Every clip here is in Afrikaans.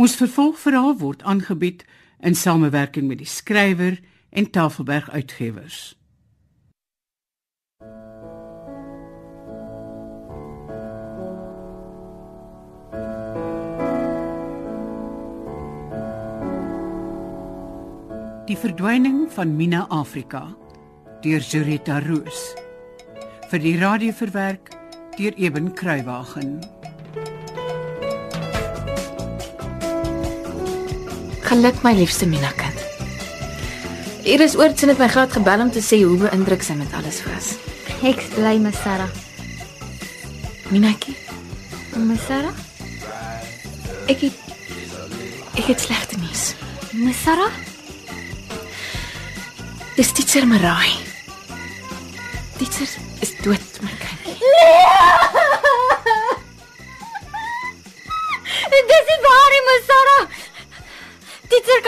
Ons vervolgverhaal word aangebied in samewerking met die skrywer en Tafelberg Uitgewers. Die verdwyning van Mina Afrika deur Zurita Roos vir die radio verwerk deur Eben Kruiwagen. Geluk my liefste Mina kind. Iris oortsin het my glad gebel om te sê hoe beïndruk sy met alles was. Ek bly my Sarah. Minatjie, My Sarah? ek het ek het slegte nuus. My Sarah? Dis Titser Marai.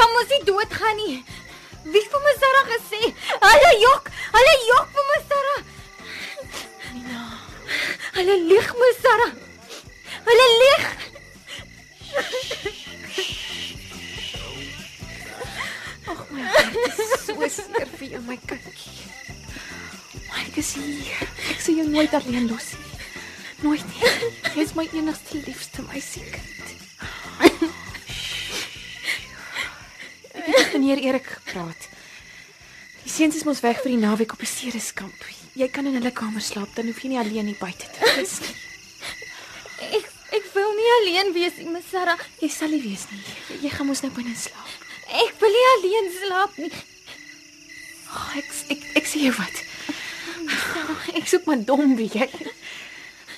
Kan mos nie doodgaan nie. Wie het vir my Sarah gesê? Hulle jok, hulle jok vir my Sarah. Mina, Hulle lieg my Sarah. Hulle lieg. ag my is so seer vir jou my kindjie. Maar ek is hier. Ek sal jou nooit alleen los nie. Nooit nie. Jy is my enigste liefste meisiekind. Meneer Erik gepraat. Die seuns is mos weg vir die naweek op 'n sereskamp. Jy kan in hulle kamer slaap, dan hoef jy nie alleen hier buite te wees nie. Ek ek wil nie alleen wees nie, my Sarah. Jy sal nie wees nie. Jy gaan mos nou binne slaap. Ek wil nie alleen slaap nie. Oh, ek ek ek sê jou wat. Ek soek maar dom wie jy.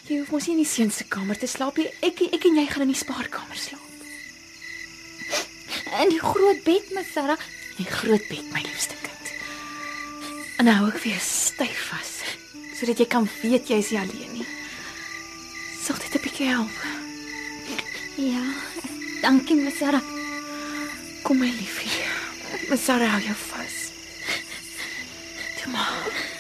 Jy hoef mos nie in die seun se kamer te slaap nie. Ek ek en jy gaan in die spaarkamer slaap. In die groot bed, my Sarah. In die groot bed, my liefste kind. En nou hou ek vir jou styf vas sodat jy kan weet jy is nie alleen nie. Sal dit 'n bietjie help? Ja. Dankie, my Sarah. Kom my liefie. My Sarah hou jou vas. Toe maar.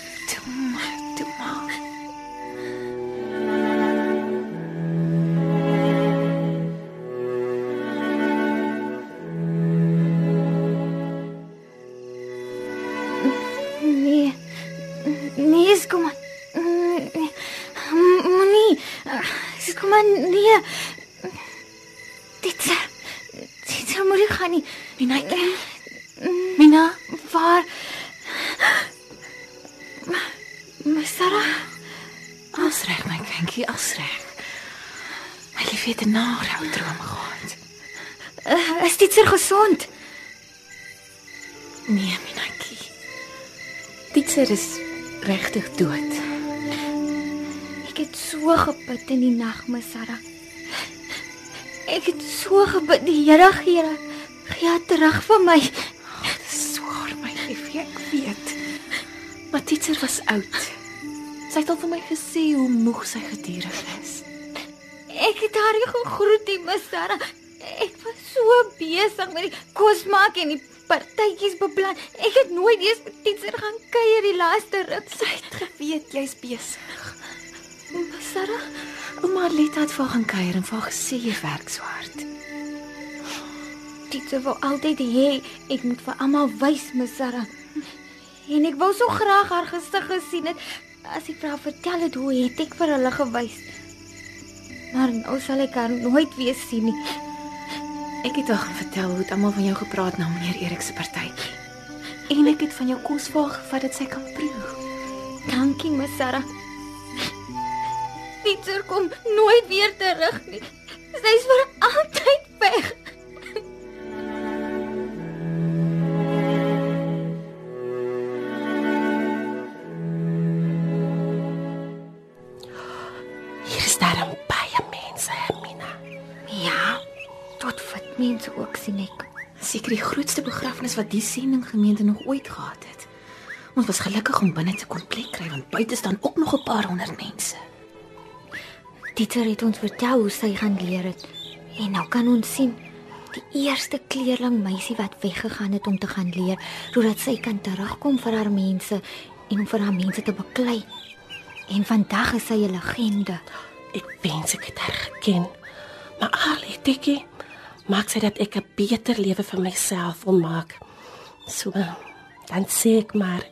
Gaan nie. Mina. Mina, Waar? My Sarah, As reg my kindjie, as reg. My liefie het 'n nare droom gehad. uh, is dit seker gesond? Nee, Minatjie. Ditser is regtig dood. Ek het so gebid in die nag, my Sarah. Ek het so gebid, die Here gee haar terug vir my. Swaar, my liefie, ek weet. Maar Ditser was oud. Sy het al vir my gesê hoe moeg sy gedurig is. Ek het haar gegroet my Sarah. Ek was so besig met die kos maak en die partytjies beplan. Ek het nooit eens met Titser gaan kuier die laaste ruk. Sy het geweet jy's besig. My Sarah, Ouma Lita het vir haar gaan kuier en vir haar gesê jy werk so hard. Titser wou altyd hê ek moet vir almal wys, my Sarah. En ek wou so graag haar gesig gesien het as ek vir haar vertel het hoe het ek vir hulle gewys. Maar nou sal ek haar nooit weer sien nie. Ek het haar vertel hoe het almal van jou gepraat na meneer Erik se partytjie. En ek het van jou kos haar gevat dat sy kan proe. Dankie, my Sarah. Pieter kom nooit weer terug nie. Sy's vir altyd weg. Die grootste begrafnis wat die sending gemeente nog ooit gehad het. Ons was gelukkig om binne te kon plek kry want buite staan ook nog 'n paar honderd mense. Pieter het ons vertel hoe sy gaan leer het. En nou kan ons sien die eerste kleerling meisie wat weggegaan het om te gaan leer, sodat sy kan terugkom vir haar mense en om vir haar mense te beklei. En vandag is sy 'n legende. Ek wens ek het haar geken. Maar al het ek maak sy dat ek 'n beter lewe vir myself wil maak. So dan sê ek maar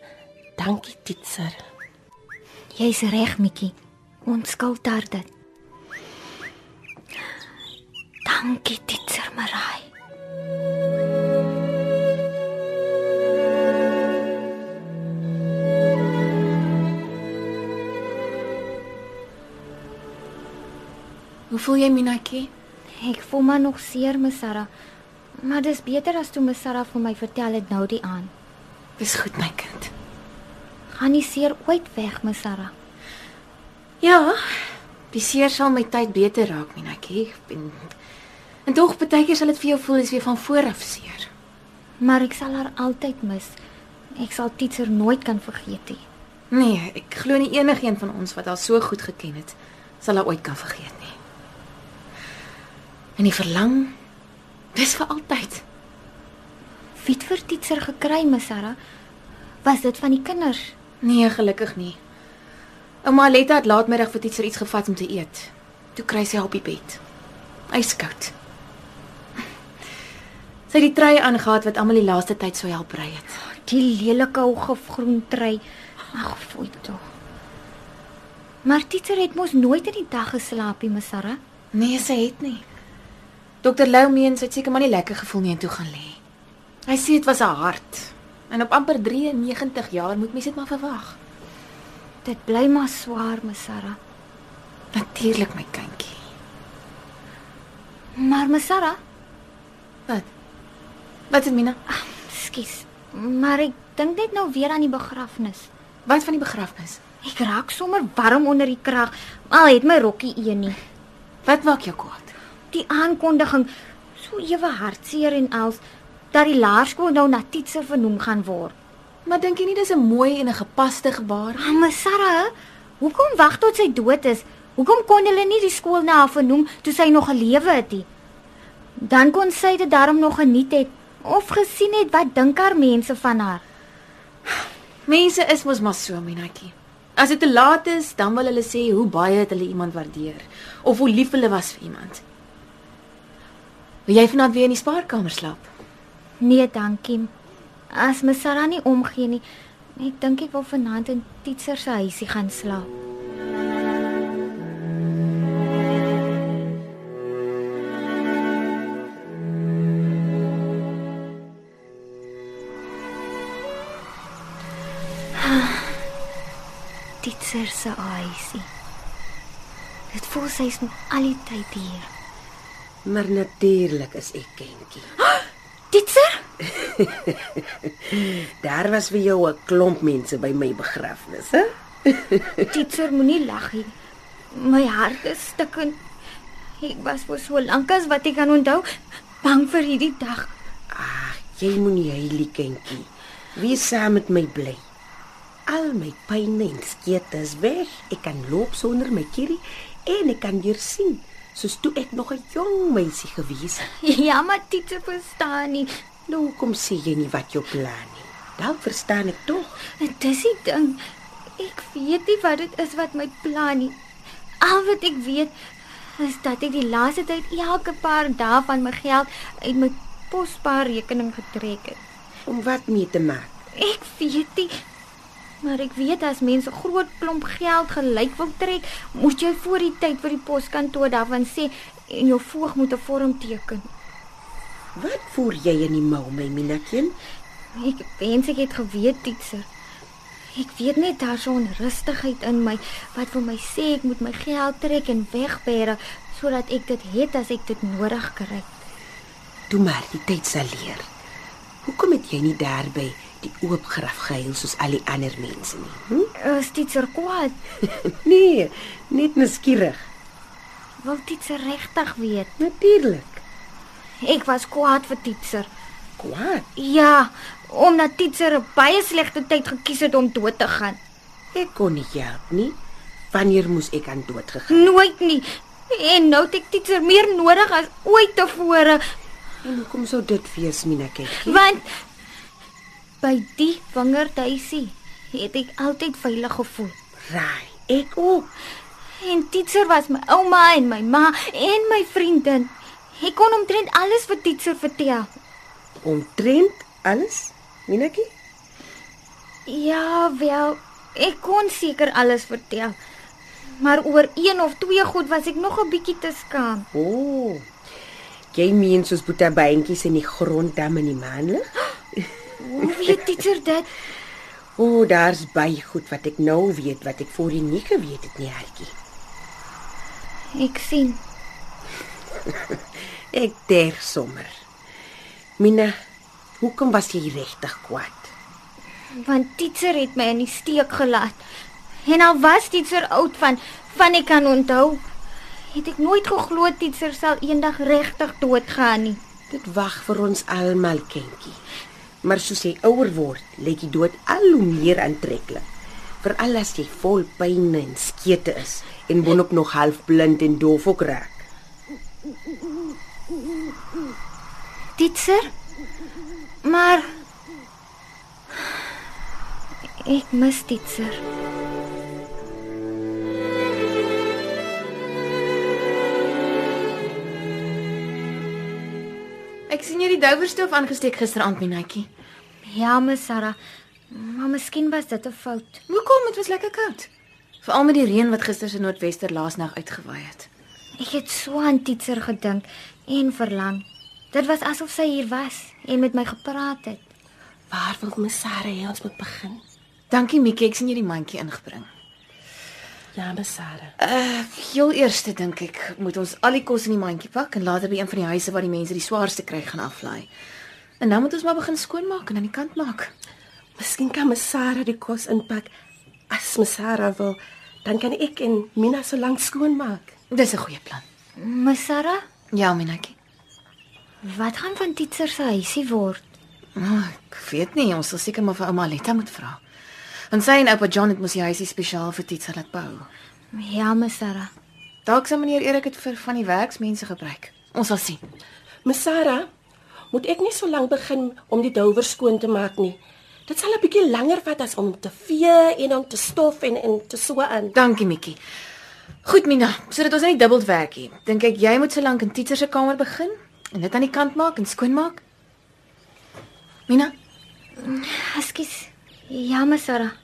dankie Titser. Jy's reg, Mikkie. Ons skuld haar dit. Dankie, Titser Marai. Hoe voel jy, Minatjie? Ek voel maar nog seer, Mesara. Maar dis beter as toe Mesara vir my vertel het nou die aan. Dis goed, my kind. Gaan nie seer ooit weg, Mesara. Ja, die seer sal met tyd beter raak, Minatjie. En en tog baie keer sal dit vir jou voel as weer van voor af seer. Maar ek sal haar altyd mis. Ek sal Titser nooit kan vergeet nie. Nee, ek glo nie enigiemand van ons wat haar so goed geken het, sal haar ooit kan vergeet nie. En die verlang dis vir altyd. Wie het vir Titser gekry, Mesara? Was dit van die kinders? Nee, gelukkig nie. Ouma Letta het laatmiddag vir Titser iets gevat om te eet. Toe kry sy haar op die bed. Yskoud. Sy het die trei aangetree wat almal die laaste tyd so help ry het. Die lelike ou gifgroen trei. Ag, fooi tog. Maar Titser het mos nooit in die dag geslaap nie, Mesara. Nee, sy het nie. Dokter Lou meen sy het seker maar nie lekker gevoel nie en toe gaan lê. Hy sê dit was haar hart. En op amper 93 jaar moet mens dit maar verwag. Dit bly maar swaar, Mesara. Natuurlik my kindjie. Maar Mesara, Wat? Wat het Mina? skus, maar ek dink net nou weer aan die begrafnis. Wat van die begrafnis? Ek raak sommer warm onder die krag. Al het my rokkie een nie. Wat maak jou kwaad? Die aankondiging so ewe hartseer en als dat die laerskool nou na Titser vernoem gaan word. Maar dink jy nie dis 'n mooi en 'n gepaste gebaar? Ah, maar Sarah, hoekom wag tot sy dood is? Hoekom kon hulle nie die skool na haar vernoem toe sy nog gelewe het nie? Dan kon sy dit daarom nog geniet het of gesien het wat dink haar mense van haar. Mense is mos maar so, Minatjie. As dit te laat is, dan wil hulle sê hoe baie het hulle iemand waardeer of hoe lief hulle was vir iemand. Wil jy vanaand weer in die spaarkamer slaap? Nee, dankie. As my Sarah nie omgee nie, ek dink ek wil vanaand in Titser se huisie gaan slaap. Titser se huisie. Dit voel sy's nog al die tyd hier. Maar natuurlik is ek kindjie. Titser? Daar was vir jou 'n klomp mense by my begrafnis, hè? Titser moenie lag nie. My hart is stikkend. Ek was vir so lank as wat ek kan onthou bang vir hierdie dag. Ag, jy moenie heilig kindjie. Wees saam met my bly. Al my pyn en skete is weg. Ek kan loop sonder my kierie en ek kan weer sien soos toe ek nog 'n jong meisie gewees het. Ja, maar Titser verstaan nie. Nou kom sê jy nie wat jou plan nie. Dan verstaan ek tog. Dis die ding. Ek weet nie wat dit is wat my plan nie. Al wat ek weet is dat ek die laaste tyd elke paar dae van my geld uit my pospaarrekening getrek het. Om wat mee te maak? Ek weet nie. Maar ek weet as mense groot klomp geld gelyk wil trek, moet jy voor die tyd vir die poskantoor daarvan sê en jou voog moet 'n vorm teken. Wat voer jy in die mou, my minakien? Ek wens ek het geweet Titser. Ek weet net daar's so 'n rustigheid in my wat vir my sê ek moet my geld trek en wegbere sodat ek dit het as ek dit nodig kry. Toe maar die tyd sal leer. Hoekom het jy nie daarby die oop graf gehuil soos al die ander mense nie? Hm? Is Titser kwaad? Nee, net nuuskierig. Wil Titser regtig weet? Natuurlik. Ek was kwaad vir Titser. Kwaad. Ja, omdat Titser 'n baie slegte tyd gekies het om dood te gaan. Ek kon nie help nie. Wanneer moes ek aan dood gegaan? Nooit nie. En nou het ek Titser meer nodig as ooit tevore, En hoekom sou dit wees, minakien? want by die wingerdhuisie het ek altyd veilig gevoel. Raai, ek ook. En Titser was my ouma en my ma en my vriendin. Ek kon omtrent alles vir Titser vertel. Omtrent alles, Minetjie? Ja, wel, ek kon seker alles vertel. Maar oor een of twee goed was ek nog 'n bietjie te skaam. O. Oh, jy meen soos boetabeentjies in die grond dam in die maanlig? Hoe weet Titser dit? O, oh, daar's baie goed wat ek nou weet wat ek voorheen nie geweet het nie, Hartjie. Ek sien. Ek der sommer. Mina, hoekom was jy regtig kwaad? Want Titser het my in die steek gelaat. En al was Titser oud van van ek kan onthou, het ek nooit geglo Titser sal eendag regtig doodgaan nie. Dit wag vir ons almal, kindjie. Maar soos jy ouer word, lyk die dood al hoe meer aantreklik. Veral as jy vol pyn en skete is en boonop nog half blind en doof ook raak. Titser? Maar ek mis Titser. Sien jy het die douwerstoof aangesteek gisteraand, Minetjie. Ja, me Sarah. Maar miskien was dit 'n fout. Hoekom? Dit was lekker koud. Veral met die reën wat gister se noordwester laasnag uitgewaai het. Ek het so aan Titser gedink en verlang. Dit was asof sy hier was en met my gepraat het. Waar wil my Sarah hê ons moet begin? Dankie Mikkie, ek sien jy die mandjie ingebring. Ja, Sarah. Uh, heel eerste dink ek moet ons al die kos in die mandjie pak en later by een van die huise waar die mense die swaarste kry gaan aflaai. En dan moet ons maar begin skoonmaak en aan die kant maak. Miskien kan my Sarah die kos inpak. As my Sarah wil, dan kan ek en Mina so lank skoonmaak. Dis 'n goeie plan. Me Sarah, Ja, Minetjie. wat gaan van Titser se huisie word? Oh, ek weet nie, ons sal seker maar vir ouma Aletta moet vra. En sy en oupa John het mos die huisie spesiaal vir Titsa laat bou. Ja, me Sarah. Dalk sal meneer Erik dit vir van die werksmense gebruik. Ons sal sien. My Sarah, moet ek nie so lank begin om die douwer skoon te maak nie. Dit sal 'n bietjie langer vat as om te vee en om te stof en en te so aan. Dankie, Mikkie. Goed, Mina, sodat ons nie dubbel werk nie. Dink ek jy moet so lank in Titsa se kamer begin en dit aan die kant maak en skoonmaak. Mina, Ekskuus. Ja, me Sarah.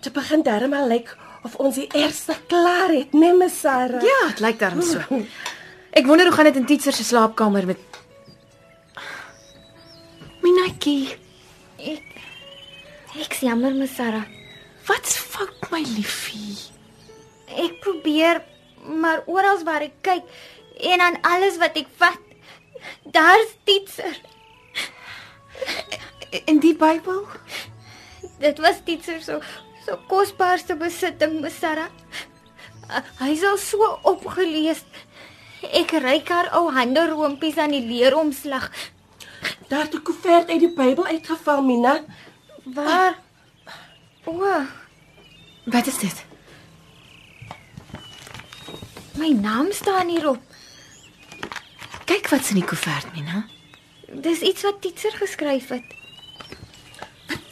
Dit begin darm al lyk of ons die eerste klaar het, né, my Sarah? ja, dit lyk darm so. Ek wonder hoe gaan dit in Titsa se slaapkamer met Minatjie. Ek's jammer, me Sarah. Wat's fout, my liefie? Ek probeer, maar oral waar ek kyk en aan alles wat ek vat, daar's Titser. In die Bybel? Dit was Titser so so kosbaarste besitting, Sarah. Uh, Hy's al so opgelees. Ek ryk haar ou hande roompies aan die leeromslag. Daar het 'n koevert uit die Bybel uitgeval, Mina. Waar? O, Wat is dit? My naam staan hierop. Kyk wat's in die koevert, Mina. Dis iets wat Titser geskryf het.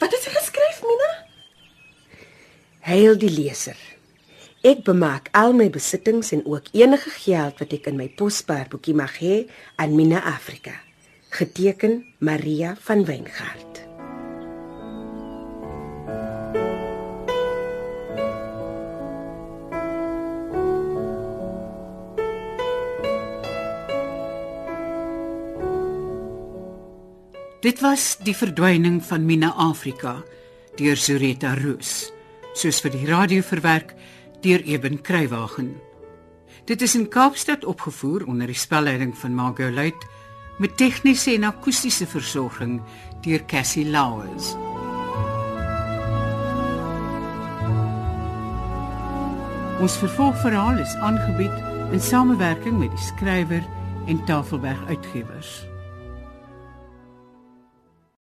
Wat het sy geskryf, Mina? Heil die leser. Ek bemaak al my besittings en ook enige geld wat ek in my pospaarboekie mag hê aan Mina Afrika. Geteken Maria van Wyngaard. Dit was die verdwyning van Mina Afrika deur Zureta Roos, soos vir die radio verwerk deur Eben Kruiwagen. Dit is in Kaapstad opgevoer onder die spelleiding van Margot Luit met tegniese en akoestiese versorging deur Cassie Louws. Ons vervolgverhaal is aangebied in samewerking met die skrywer en Tafelberg Uitgewers.